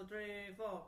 two, three, four.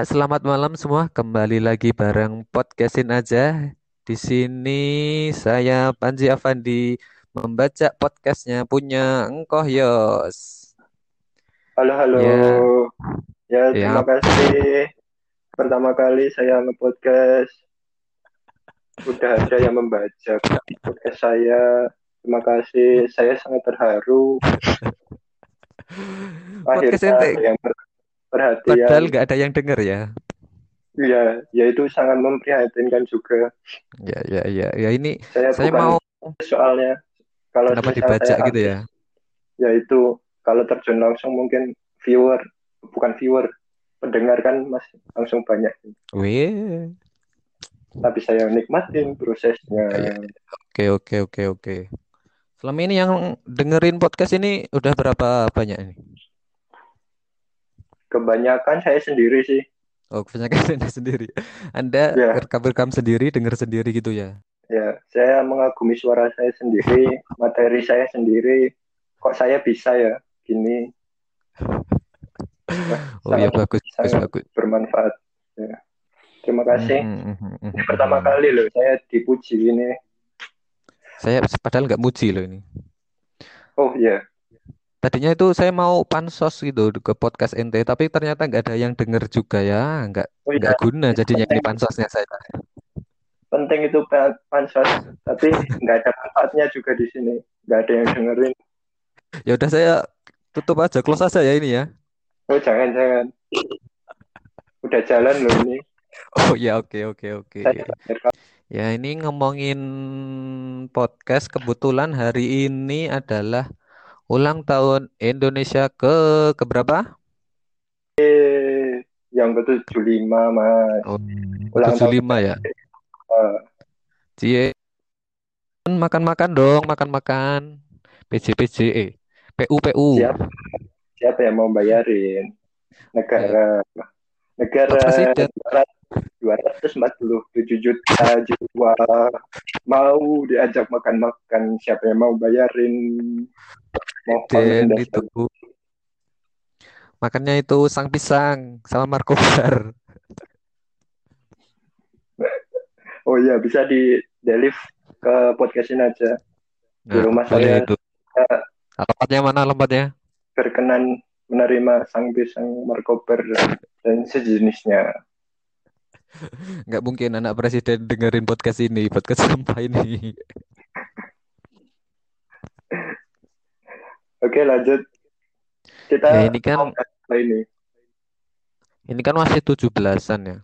Ya, selamat malam semua. Kembali lagi bareng podcastin aja. Di sini saya Panji Avandi membaca podcastnya punya Engkoh Yos. Halo, halo. Ya. Ya, Ya. terima kasih. Pertama kali saya nge-podcast. Udah ada yang membaca podcast saya. Terima kasih. Saya sangat terharu. Podcast Akhirnya ente. ada ber- Padahal perhatian. nggak ada yang denger ya. Iya, ya itu sangat memprihatinkan juga. Ya, ya, ya. Ya ini Saya, saya mau soalnya kalau kenapa dibaca saya gitu ya. ya itu kalau terjun langsung mungkin viewer bukan viewer pendengar kan masih langsung banyak Wih. tapi saya nikmatin prosesnya Ya, Oke, oke, oke, oke. Selama ini yang dengerin podcast ini udah berapa banyak ini? Kebanyakan saya sendiri sih Oh, kebanyakan Anda sendiri. Anda Ya. rekam-rekam sendiri, denger sendiri gitu ya. ya saya mengagumi suara saya sendiri materi saya sendiri kok saya bisa ya gini Oh iya bagus bagus bagus. bermanfaat ya. terima kasih Mhm, mhm, mhm, Ini pertama mhm. kali loh saya dipuji ini Saya padahal nggak muji loh ini. oh ya Tadinya itu saya mau pansos gitu ke podcast ente, tapi ternyata nggak ada yang denger juga ya, nggak oh ya nggak guna jadinya ini penting pansosnya saya. penting itu pa- pansos. Tapi nggak ada manfaatnya juga di sini. Nggak ada yang dengerin. Ya udah saya tutup aja, close aja ya ini ya. oh jangan jangan. Udah jalan loh ini. Oh ya oke oke oke. bayar Ya ini ngomongin podcast. Kebetulan hari ini adalah ulang tahun Indonesia ke keberapa? yang ke 75 mas Oh, ulang tahun 75 ya. Eh, Cie, makan-makan dong, makan-makan. PJ PJ eh PU PU. siapa siapa yang mau bayarin negara negara Pak Presiden. 247 juta jiwa mau diajak makan-makan siapa yang mau bayarin Dan itu makannya itu sang pisang sama markobar. oh iya bisa di deliver ke podcastin aja di Nah, rumah saya itu. Alamatnya mana alamatnya? berkenan menerima sang pisang markobar dan sejenisnya Nggak mungkin anak presiden dengerin podcast ini, podcast sampah ini. oke lanjut kita Ya ini kan ini ini kan masih 17-an ya.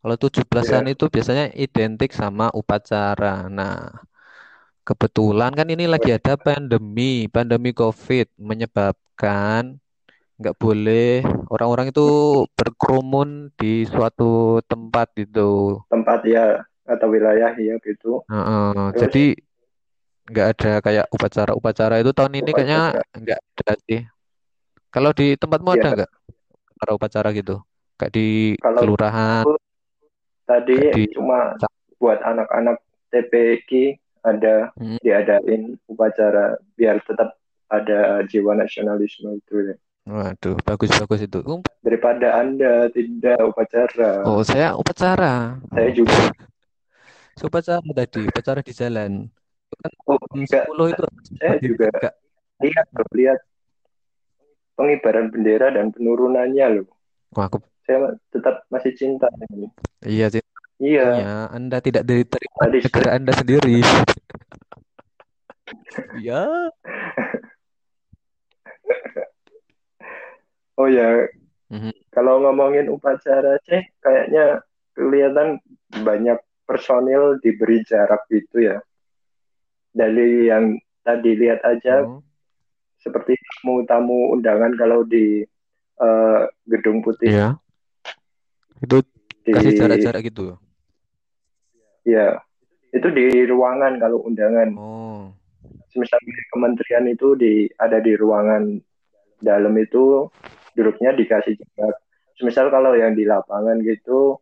Kalau 17-an Iya. itu biasanya identik sama upacara. Nah, kebetulan kan ini lagi ada pandemi, pandemi COVID menyebabkan nggak boleh orang-orang itu berkerumun di suatu tempat gitu. tempat ya atau wilayah ya gitu Heeh, Terus? jadi nggak ada kayak upacara-upacara itu tahun ini kayaknya Upacara. nggak ada sih. Kalau di tempatmu ada Ya. nggak upacara-upacara gitu? Kayak di Kalau kelurahan, tadi di- cuma buat anak-anak TPQ ada Hmm. diadain upacara biar tetap ada jiwa nasionalisme itu ya. waduh, bagus-bagus itu. Um, daripada anda tidak upacara Oh, saya upacara. saya juga Saya upacara tadi, upacara di jalan. Kan jam enggak 10 itu saya juga tegak. lihat loh, lihat pengibaran bendera dan penurunannya loh Wah, aku saya tetap masih cinta ini iya sih. iya Ya, Anda tidak diterima tadi negara Anda sendiri. Ya, Oh ya, Mhm. kalau ngomongin upacara sih kayaknya kelihatan banyak personil diberi jarak gitu ya. Dari yang tadi lihat aja Oh, seperti tamu-tamu undangan kalau di eh, gedung putih iya. Itu kasih di jarak-jarak gitu. ya itu di ruangan kalau undangan. Oh, Misalnya di kementerian itu di ada di ruangan dalam itu duduknya dikasih jarak. Misal kalau yang di lapangan gitu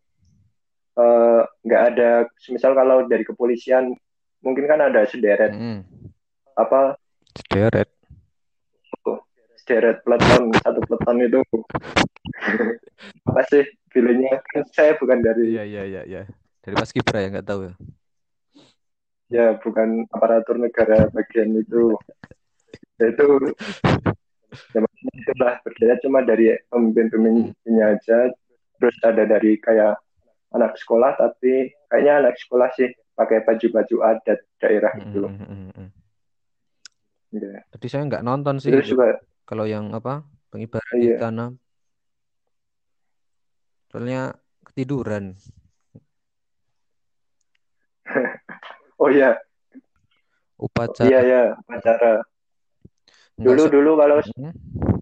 eh, nggak ada. Misal kalau dari kepolisian mungkin kan ada sederet. Mm, apa? Sederet. sederet peleton satu peleton itu. Apa sih feelingnya kan saya bukan dari Iya, iya, iya, iya. Dari Paskibra ya nggak tahu ya. ya bukan aparatur negara bagian itu. Ya itu ya maksudnya itulah. Berbeda cuma dari pemimpin-pemimpinnya aja. Terus ada dari kayak anak sekolah tapi kayaknya anak sekolah sih pakai baju-baju adat daerah Mm, gitu loh mm, mm, mm. Ya. Tadi saya nggak nonton sih terus juga kalau yang apa pengibaran di iya sana. Soalnya ketiduran. oh iya Upacara iya ya upacara nggak dulu se- dulu kalau Hmm?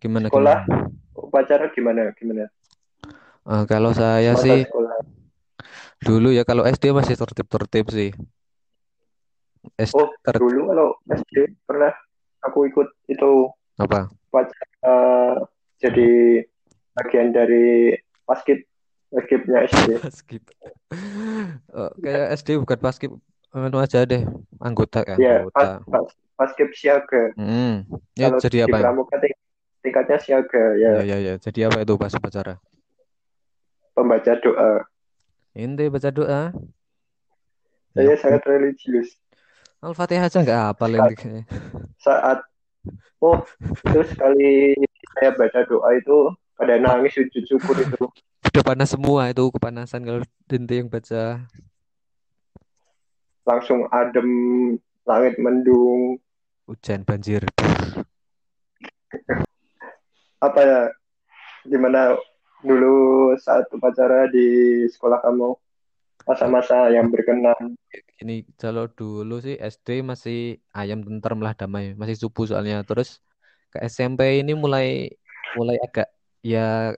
gimana sekolah gimana? upacara gimana gimana Eh, kalau saya masa sih sekolah dulu ya kalau SD masih tertib-tertib sih. SD oh ter dulu kalau SD pernah aku ikut itu apa? upacara jadi bagian dari paskib paskibnya SD Paskib. Eh, kayak SD bukan paskib anu aja deh anggota ya ya pas, anggota. pas, paskib siaga Hmm. Ya kalau jadi di apa ya? pramuka ting- tingkatnya siaga Ya ya ya ya. Jadi apa itu pas upacara? pembaca doa Ente baca doa. saya Ya, sangat religius Al-Fatihah aja nggak hafal ini. saat oh itu sekali saya baca doa itu pada nangis sujud syukur itu Udah panas semua itu kepanasan kalau Dente yang baca. langsung adem langit mendung Hujan banjir. apa ya gimana dulu saat upacara di sekolah kamu masa-masa yang berkenan Ini kalau dulu sih SD masih ayam tentrem lah damai, masih subuh soalnya. Terus ke SMP ini mulai mulai agak ya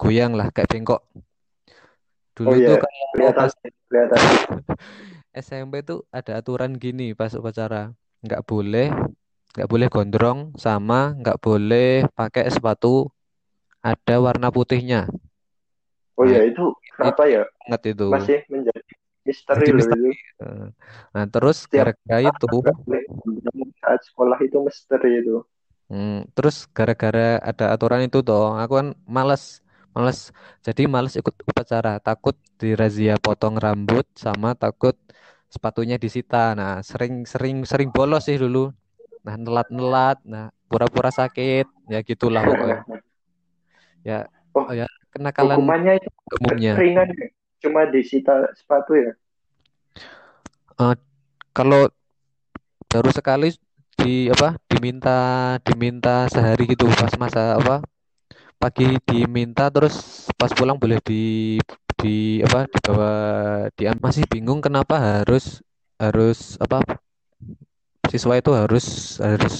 goyang lah, kayak bengkok. Dulu oh tuh iya kalau kelihatan pas kelihatan SMP tuh ada aturan gini pas upacara, nggak boleh nggak boleh gondrong sama nggak boleh pakai sepatu ada warna putihnya. oh Nah iya itu, itu itu kenapa ya banget itu. masih menjadi misteri loh misteri. itu Eh, Nah terus setiap gara-gara itu saat sekolah itu misteri itu Hmm, terus gara-gara ada aturan itu toh, aku kan males, males. Jadi males ikut upacara, takut dirazia potong rambut sama takut sepatunya disita. Nah, sering sering sering bolos sih dulu. Nah, nelat-nelat, nah pura-pura sakit, ya gitulah pokoknya. Ya, oh ya kenakalan hukumannya itu umumnya. ringan ya? cuma disita sepatu ya Eh, kalau baru sekali di apa diminta diminta sehari gitu pas masa apa pagi diminta terus pas pulang boleh di di apa dibawa di masih bingung kenapa harus harus apa siswa itu harus harus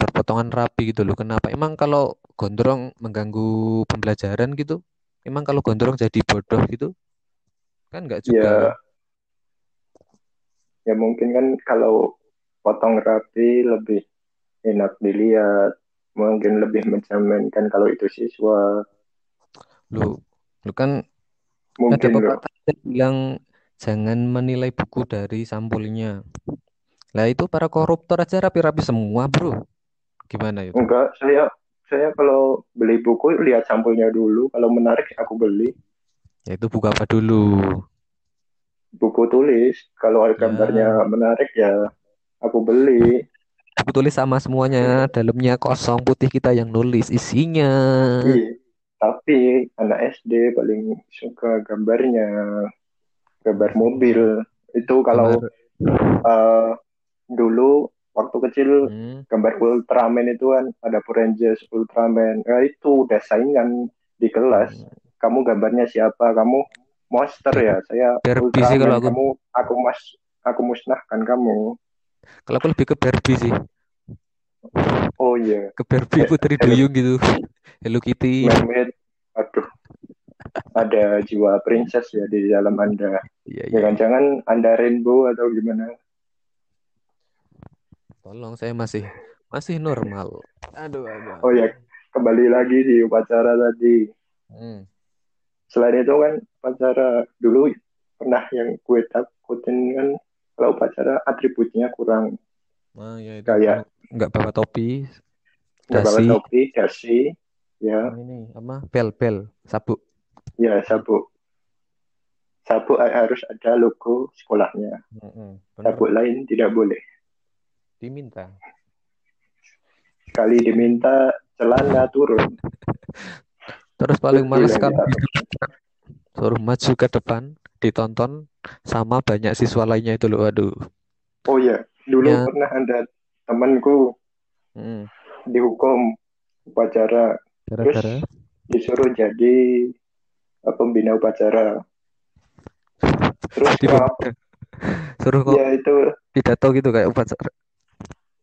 berpotongan rapi gitu loh. Kenapa? Emang kalau gondrong mengganggu pembelajaran gitu? Emang kalau gondrong jadi bodoh gitu? Kan nggak ya. juga ya mungkin kan kalau potong rapi lebih enak dilihat. Mungkin lebih mencerminkan kalau itu siswa. Lu lu kan ada mungkin loh pepatah yang bilang jangan menilai buku dari sampulnya lah itu para koruptor aja rapi-rapi semua bro. Gimana itu? Enggak saya saya kalau beli buku lihat sampulnya dulu. Kalau menarik aku beli. Ya itu buku apa dulu? Buku tulis. Kalau ya gambarnya menarik ya aku beli. Buku tulis sama semuanya. Dalamnya kosong putih kita yang nulis isinya. Iya. tapi anak SD paling suka gambarnya. Gambar mobil. Itu kalau gambar. eh, dulu waktu kecil Hmm. gambar Ultraman itu kan ada Power Rangers, Ultraman. Nah, itu udah saingan di kelas. Hmm. Kamu gambarnya siapa? Kamu monster ya. Saya Barbie sih kalau Ultraman. aku. Kamu aku mas aku musnahkan kamu. Kalau aku lebih ke Barbie sih. Oh iya. Ke Barbie Putri Hello Duyung gitu. Hello Kitty. Mermaid. Aduh, ada jiwa princess ya di dalam Anda. Iya, iya. Jangan-jangan Anda rainbow atau gimana? Tolong saya masih masih normal. Aduh, aduh, Oh ya, kembali lagi di upacara tadi. Hmm. Selain itu kan upacara dulu pernah yang gue takutin kan kalau upacara atributnya kurang Nah, ya itu kayak nggak bawa topi, nggak bawa topi, dasi, ya, sama ini apa? Bel, bel, sabuk. ya sabuk. Sabuk harus ada logo sekolahnya. Mm-mm, bener. Sabuk lain tidak boleh. Diminta. Sekali diminta celana turun. Terus paling males yang kalau kita suruh maju ke depan, ditonton sama banyak siswa lainnya itu loh. Aduh. Oh ya, dulu Ya. pernah ada temanku Mm. dihukum upacara Gara-gara disuruh jadi eh, pembina upacara. Terus kok suruh kok ya itu pidato gitu kayak upacara.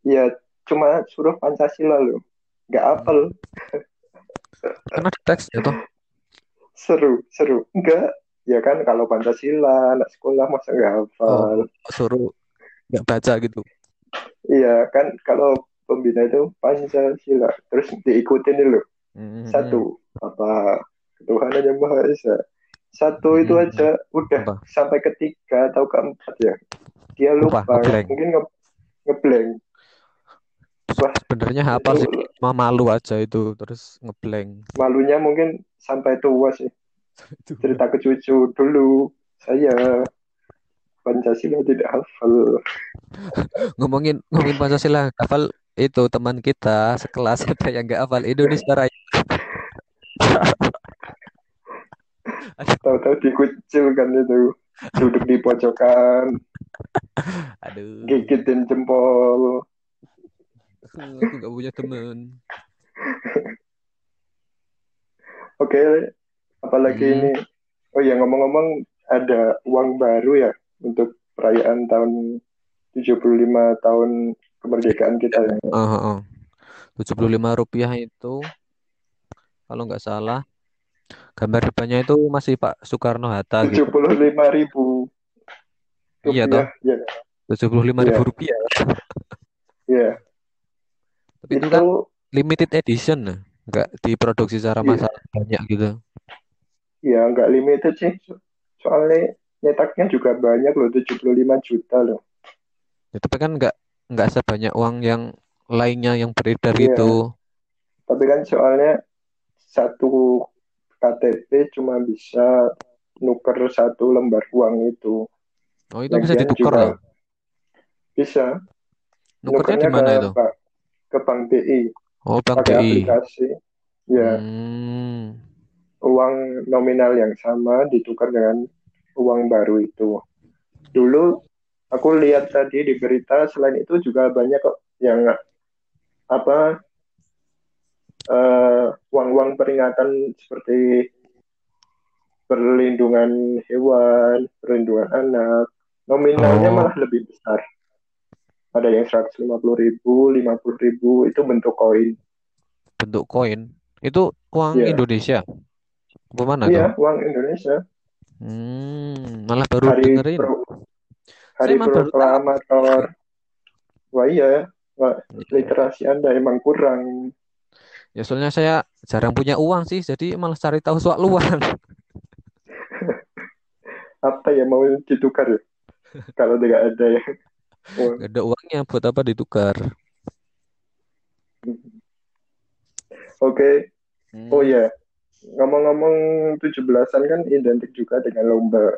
Ya cuma suruh Pancasila loh. Nggak apel. Kan ada teksnya toh. Seru, seru. Enggak. Ya kan kalau Pancasila anak sekolah masa nggak hafal. Suruh nggak baca gitu. Iya kan kalau pembina itu Pancasila. Terus diikutin dulu. Mm-mm. Satu apa Tuhan yang Maha Esa. Satu itu Mm-mm. aja udah Apa? sampai ketiga atau keempat ya. Dia Lupa, lupa, mungkin nge ngeblank. Wah, Sebenarnya hafal itu sih, cuma malu aja itu terus ngeblank. malunya mungkin sampai tua sih. Cerita ke cucu dulu saya Pancasila tidak hafal. Ngomongin ngomongin Pancasila, hafal itu teman kita sekelas ada yang nggak hafal Indonesia Raya. Tahu-tahu dikucilkan itu. Duduk di pojokan, Aduh, gigitin jempol. Aku nggak punya teman. Oke, apalagi Hmm. ini. Oh ya ngomong-ngomong ada uang baru ya untuk perayaan tahun 75 tahun kemerdekaan kita ya. Oh, oh, oh. 75 rupiah itu kalau nggak salah gambar depannya itu masih Pak Soekarno Hatta gitu. 75 ribu Iya toh. Ya, 75 ribu Iya. rupiah. ya. Tapi itu kan Itu limited edition, nah. nggak diproduksi secara Iya. massal banyak gitu. ya nggak limited sih. So- Soalnya nyetaknya juga banyak loh, 75 juta loh. Ya, tapi kan nggak nggak sebanyak uang yang lainnya yang beredar Iya. gitu. Tapi kan soalnya satu KTP cuma bisa nuker satu lembar uang itu. Oh itu bisa Lagian ditukar juga ya? Bisa. Nukernya Nukernya di mana itu? Pak- ke Bank BI Oh Bank pakai BI. aplikasi. Ya, Hmm. uang nominal yang sama ditukar dengan uang baru itu. Dulu aku lihat tadi di berita selain itu juga banyak kok yang apa eh, uang-uang peringatan seperti perlindungan hewan, perlindungan anak. Nominalnya Oh. malah lebih besar. Ada yang 150 ribu, 50 ribu, itu bentuk koin. Bentuk koin. Itu uang Iya. Indonesia. Apa mana Iya, uang Indonesia. Hmm, malah baru Hari dengerin. pro- hari Saya proklamator. Wah iya, Wah, Iya. literasi Anda emang kurang. Ya soalnya saya jarang punya uang sih, jadi malah cari tahu soal luar. Apa ya mau ditukar ya? Kalau tidak ada ya. Gak ada uangnya buat apa ditukar. Oke, Hmm. oh ya, ngomong-ngomong 17-an kan identik juga dengan lomba.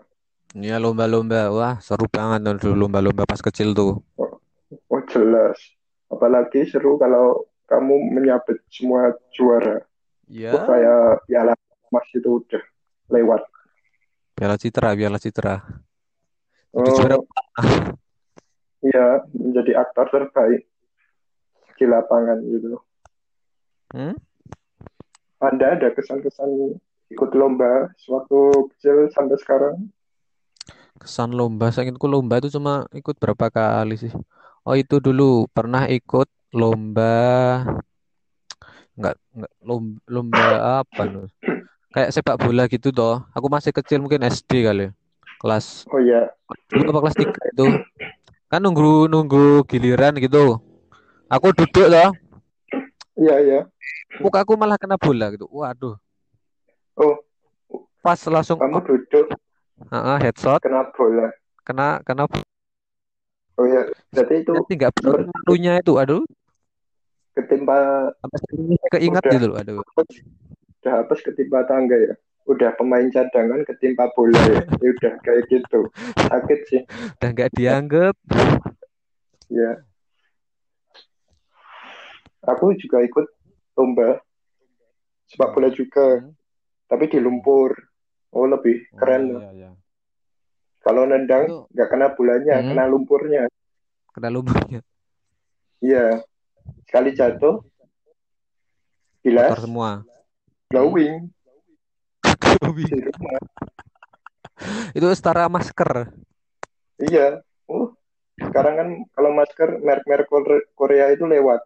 Ya lomba-lomba, wah seru banget tuh dulu lomba-lomba pas kecil tuh. Oh jelas. Apalagi seru kalau kamu menyabet semua juara. Ya, Wah, kayak piala Mas itu udah lewat. Piala Citra, Piala Citra. Oh, juara iya menjadi aktor terbaik di lapangan gitu. Hmm? Ada ada kesan-kesan ikut lomba sewaktu kecil sampai sekarang? Kesan lomba, saya inginku lomba itu cuma ikut berapa kali sih. Oh itu dulu pernah ikut lomba, nggak nggak lomba, lomba apa loh? Kayak sepak bola gitu toh. Aku masih kecil mungkin SD kali, ya. kelas Oh ya, dua apa kelas tiga itu. Kan nunggu nunggu giliran gitu. Aku duduk toh, iya iya. muka aku malah kena bola gitu. Waduh, Oh, pas langsung kamu oh, duduk ah, headshot kena bola. kena kena Oh ya, berarti itu nanti nggak malunya itu. Aduh, ketimpa keingat udah gitu loh. Aduh. udah apa ketimpa tangga ya. Udah pemain cadangan ketimpa bola ya. Ya udah kayak gitu. Sakit sih. udah nggak dianggap Ya, aku juga ikut lomba sepak bola juga, Hmm. tapi di lumpur. Oh, lebih oh keren. iya iya Kalau nendang nggak kena bolanya, hmm, kena lumpurnya. kena lubangnya Iya, sekali jatuh, bilas, semua glowing Glowing. Rumah. itu setara masker Iya. Oh, sekarang kan kalau masker merek-merek Kore- Korea itu lewat.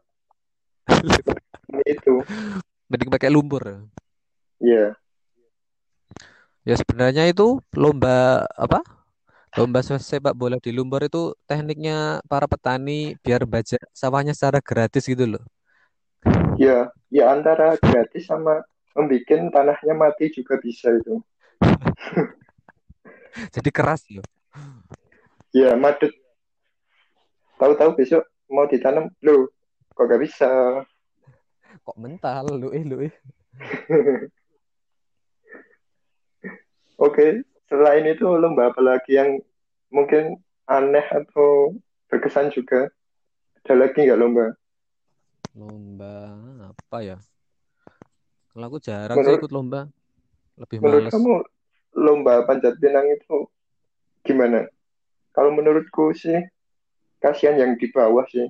Ini itu. mending pakai lumpur Iya. ya sebenarnya itu lomba apa lomba se- sepak bola di lumpur itu tekniknya para petani biar baja sawahnya secara gratis gitu loh Ya, ya antara gratis sama membuat tanahnya mati juga bisa itu. jadi keras loh Ya, madut. Tahu-tahu besok mau ditanam, loh, kok gak bisa? kok mental lu eh lu eh Oke, selain itu lomba apa lagi yang mungkin aneh atau berkesan juga? Ada lagi nggak lomba? lomba apa ya kalau aku jarang sih Menurut ikut lomba lebih menurut males kamu lomba panjat pinang itu gimana? Kalau menurutku sih kasihan yang di bawah sih.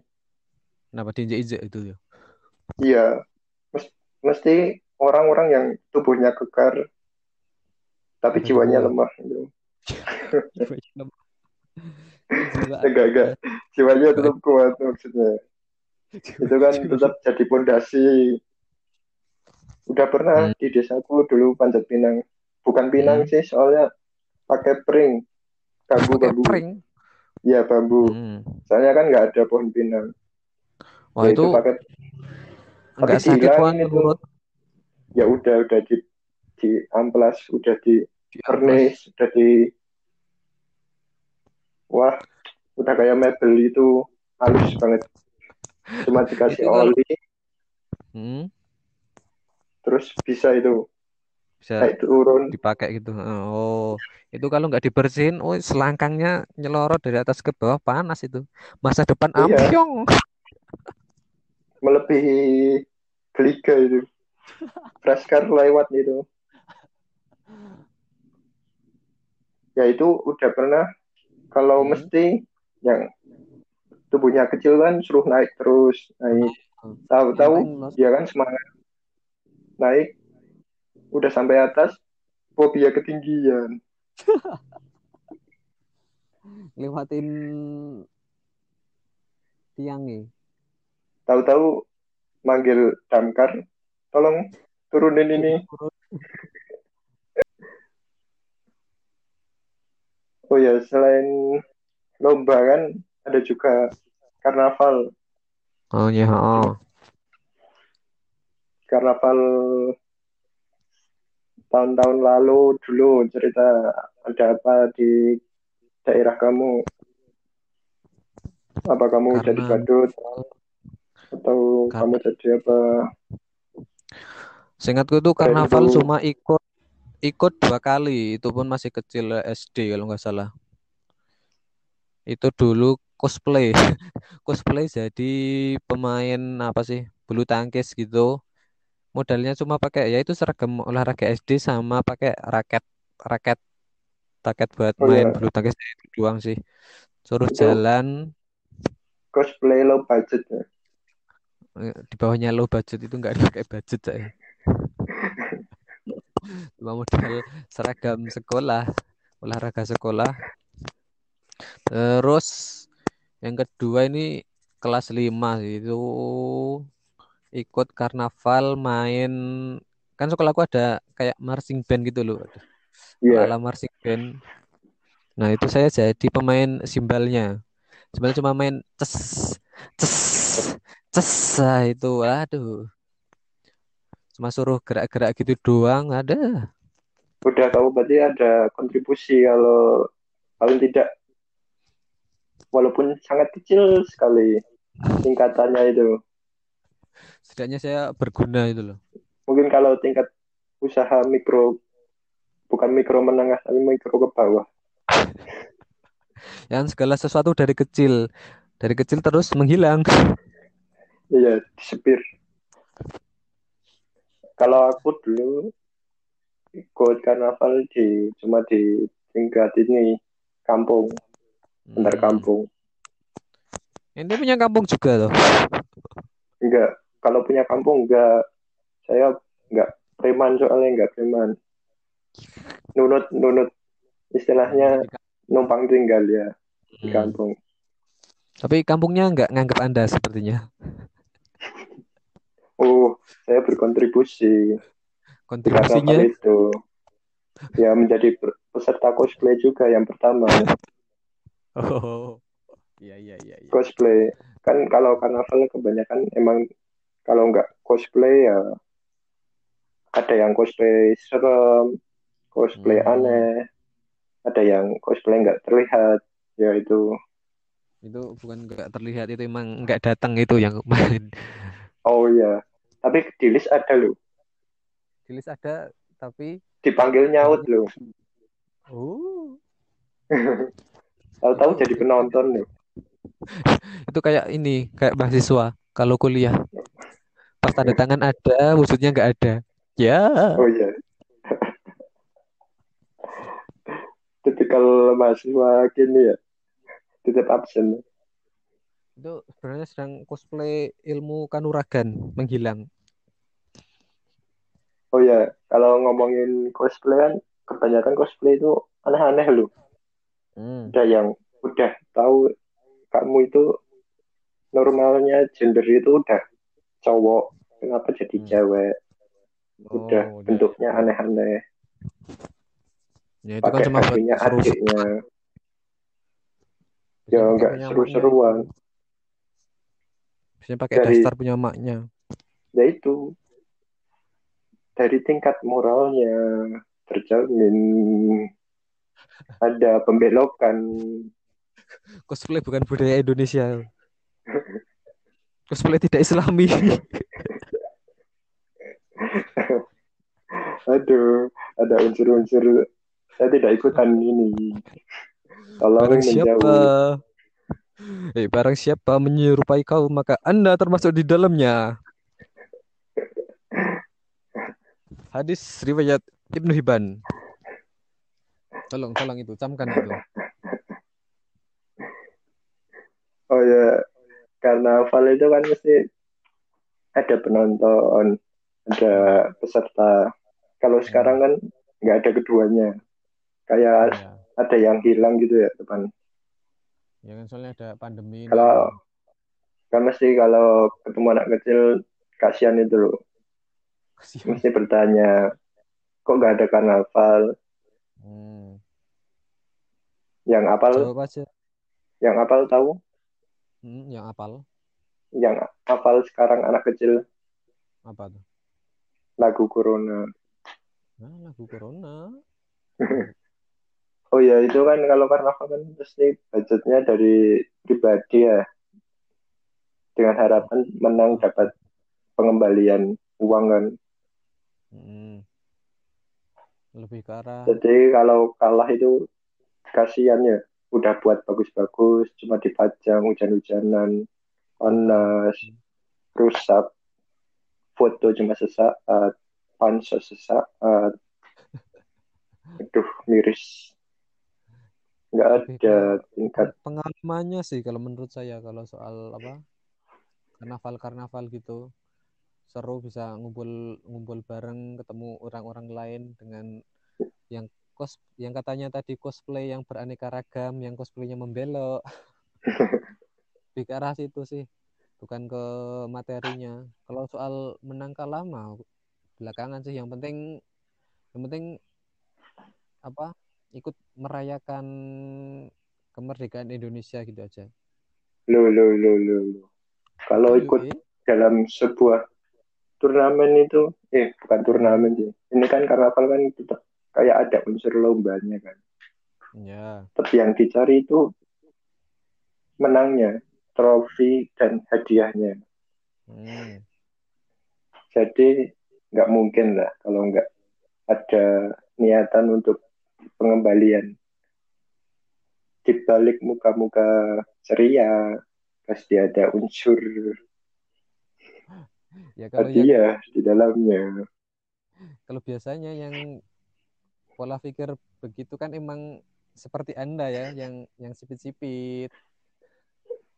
kenapa diinjek-injek itu ya Iya, mes- mesti orang-orang yang tubuhnya kekar tapi jiwanya lemah gitu. Jiwa Jiwa Enggak, enggak. Jiwanya Jiwa tetap kuat maksudnya. Itu kan tetap jadi pondasi. Udah pernah Hmm, di desaku dulu panjat pinang. Bukan pinang hmm. sih, soalnya pakai pring, pakai bambu-bambu. prank Iya, bambu. hmm. Soalnya kan nggak ada pohon pinang. wah Ya itu itu pakai, nggak sakit dihilangin itu. menurut Ya udah, udah di di amplas, udah di di vernis, udah di wah, udah kayak mebel itu halus banget. Cuma dikasih oli, hmm, terus bisa itu bisa naik turun. dipakai gitu oh itu kalau nggak dibersihin oh selangkangnya nyelorot dari atas ke bawah panas itu masa depan Iya, melebihi geliga itu. Freshcar lewat itu. Ya itu udah pernah. Kalau hmm. mesti yang tubuhnya kecil kan suruh naik terus naik. yang Tahu-tahu mas dia kan semangat naik, udah sampai atas, fobia ketinggian. lewatin tiangnya Tahu-tahu manggil damkar, tolong turunin ini. Oh ya, selain lomba kan ada juga karnaval. oh ya oh. Karnaval tahun-tahun lalu dulu cerita ada apa di daerah kamu? Apa kamu jadi karena badut atau kamu karena jadi apa? seingatku itu Keren karnaval itu. cuma ikut ikut dua kali itu pun masih kecil SD kalau nggak salah itu dulu cosplay cosplay jadi pemain apa sih bulu tangkis gitu modalnya cuma pakai ya itu seragam olahraga SD sama pakai raket raket raket buat Oh main ya, bulu tangkis itu doang sih suruh itu jalan cosplay low budget ya. Di bawahnya low budget itu nggak ada kayak budget saya. Cuma modal seragam sekolah, olahraga sekolah. Terus yang kedua ini kelas 5 itu ikut karnaval main kan sekolahku ada kayak marching band gitu loh. Iya. Ala marching band. Nah, itu saya jadi pemain simbalnya. Sebenarnya cuma main ces ces ces nah, itu aduh. Cuma suruh gerak-gerak gitu doang ada. Udah kamu berarti ada kontribusi kalau paling tidak walaupun sangat kecil sekali tingkatannya itu. Setidaknya saya berguna itu loh. Mungkin kalau tingkat usaha mikro bukan mikro menengah tapi mikro ke bawah. Yang segala sesuatu dari kecil, dari kecil terus menghilang. Iya, disepir. Kalau aku dulu ikut karnaval di cuma di tingkat ini kampung, antar Hmm. kampung. Ini punya kampung juga loh. Enggak, kalau punya kampung enggak. Saya enggak preman soalnya enggak preman. Nunut nunut istilahnya numpang tinggal ya di Hmm. kampung. Tapi kampungnya nggak nganggap Anda sepertinya. Oh, saya berkontribusi di Kontribusinya itu. Ya menjadi peserta cosplay juga yang pertama. Oh. Iya iya iya iya. Cosplay. Kan kalau karnaval kebanyakan emang kalau nggak cosplay ya ada yang cosplay serem, cosplay Hmm. aneh, ada yang cosplay nggak terlihat, ya itu. Itu bukan nggak terlihat itu emang nggak datang itu yang kemarin. Oh iya, tapi di list ada loh, Di list ada tapi dipanggil nyaut loh. oh Tahu-tahu jadi penonton loh. itu kayak ini kayak mahasiswa kalau kuliah pas tanda tangan ada wujudnya nggak ada ya Oh iya. Tipikal mahasiswa gini ya, titip absen. itu sebenarnya sedang cosplay ilmu kanuragan menghilang Oh iya, kalau ngomongin cosplay kan kebanyakan cosplay itu aneh-aneh loh. hmm. Ada yang udah tahu kamu itu normalnya gender itu udah cowok, kenapa jadi Hmm. cewek? Udah Oh, bentuknya aneh-aneh. ya itu kan Pakai cuma buat bajunya seru adiknya. Ya enggak seru-seruan. biasanya pakai Dari daster punya maknya ya itu dari tingkat moralnya terjamin ada pembelokan cosplay bukan budaya Indonesia cosplay tidak islami aduh ada unsur-unsur. Saya tidak ikutan ini. Tolong barang siapa? Menjauh eh barang siapa menyerupai kau maka anda termasuk di dalamnya. Hadis riwayat Ibnu Hibban. Tolong tolong itu camkan itu. Oh ya karnaval itu kan mesti ada penonton ada peserta kalau sekarang kan nggak ada keduanya. Kayak ya ada yang hilang gitu ya depan ya kan soalnya ada pandemi ini. Kalau- kan mesti kalau ketemu anak kecil kasihan itu loh. Kasihan. mesti bertanya kok nggak ada karnaval? Hmm. yang apal? Jawab aja. Yang apal tahu? Hmm, yang apal. Yang apal sekarang anak kecil. Apa tuh? Lagu corona nah, lagu corona. Oh ya itu kan kalau karnaval kan pasti budgetnya dari pribadi ya. Dengan harapan menang dapat pengembalian uang kan. Hmm. lebih ke arah jadi kalau kalah itu kasihan ya. Udah buat bagus-bagus cuma dipajang hujan-hujanan panas rusak foto cuma sesaat pansos sesaat aduh miris. Nggak lebih ada tingkat pengalamannya sih kalau menurut saya kalau soal apa karnaval-karnaval gitu seru bisa ngumpul ngumpul bareng ketemu orang-orang lain dengan yang cos yang katanya tadi cosplay yang beraneka ragam yang cosplaynya membelok. Ke arah situ sih bukan ke materinya. Kalau soal menang kalah mah belakangan sih. Yang penting yang penting apa ikut merayakan kemerdekaan Indonesia gitu aja. Lo lo lo lo lo kalau ikut eh? dalam sebuah turnamen itu eh bukan turnamen sih. Ini kan karnaval kan tetap kayak ada unsur lombanya kan. Ya tapi yang dicari itu menangnya trofi dan hadiahnya. Hmm. jadi nggak mungkin lah kalau nggak ada niatan untuk pengembalian. Di balik muka-muka ceria pasti ada unsur ya kalau hadiah di dalamnya. Kalau biasanya yang pola pikir begitu kan emang seperti anda ya yang yang sipit-sipit.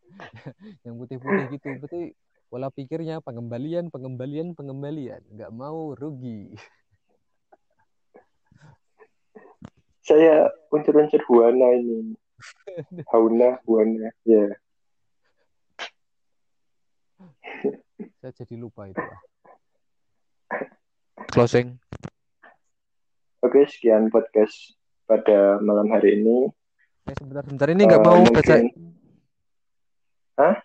Yang putih-putih gitu. Berarti pola pikirnya pengembalian pengembalian pengembalian. Nggak mau rugi. Saya unsur-unsur buana ini. Hauna buana ya. Saya jadi lupa itu Pak. closing. Oke sekian podcast pada malam hari ini. Eh sebentar sebentar. Ini nggak Eh, mau mungkin- baca Hah?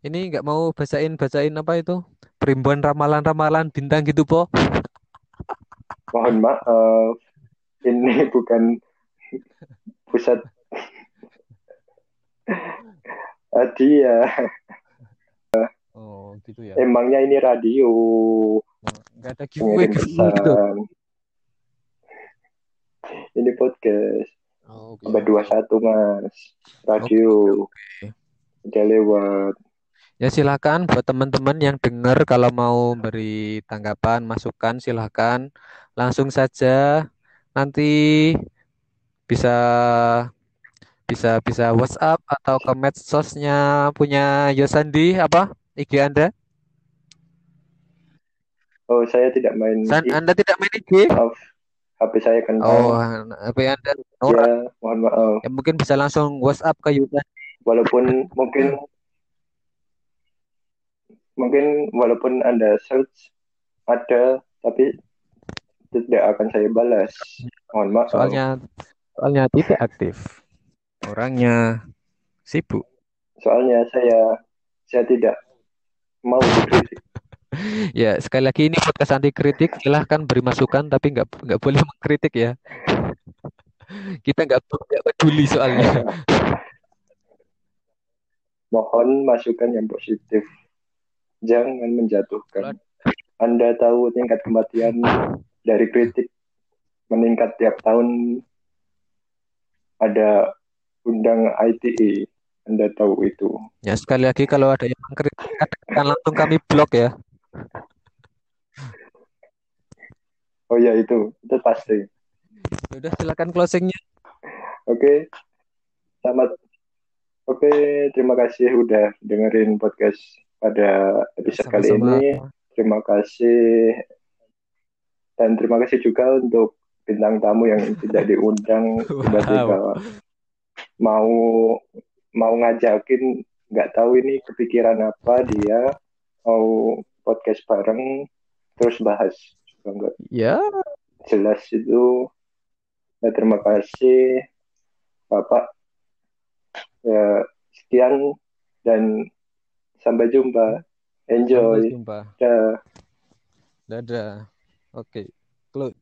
Ini nggak mau bacain bacain apa itu? Perimbuan ramalan-ramalan bintang gitu po. Mohon maaf ini bukan pusat. Hadiah oh gitu ya. Emangnya ini radio? Nggak ada giveaway gitu. ini podcast. Oh, oke. abad 21 mas. Radio. Udah lewat Ya silakan buat teman-teman yang dengar kalau mau beri tanggapan, masukan silakan langsung saja nanti bisa bisa bisa WhatsApp atau ke medsosnya punya Yosandi apa IG Anda? oh saya tidak main San, Anda tidak main IG? maaf HP saya kentang Oh, HP Anda Nora. ya mohon maaf Ya mungkin bisa langsung WhatsApp ke Yosandi. walaupun mungkin mungkin walaupun anda search ada tapi tidak akan saya balas mohon maaf Soalnya soalnya tidak aktif. Orangnya sibuk. soalnya saya saya tidak mau dikritik Ya, sekali lagi ini podcast anti kritik. Silahkan beri masukan, tapi nggak nggak boleh mengkritik ya. Kita nggak nggak peduli soalnya. mohon masukan yang positif jangan menjatuhkan. Anda tahu tingkat kematian dari kritik meningkat tiap tahun. Ada undang ITE anda tahu itu. Ya, sekali lagi kalau ada yang mengkritik, katakan langsung kami blok ya. oh ya itu. Itu pasti. Ya Udah silakan closingnya. Oke, selamat. Oke, terima kasih udah dengerin podcast pada episode kali Sama-sama. ini. Terima kasih. Dan terima kasih juga untuk bintang tamu yang tidak diundang. Tiba-tiba mau mau ngajakin. Nggak tahu ini kepikiran apa dia. Mau podcast bareng. Terus bahas. Nggak Ya, jelas itu. Ya, terima kasih Bapak. Ya sekian. Dan sampai jumpa sampai enjoy jumpa. Dah. Dadah. Oke. Close.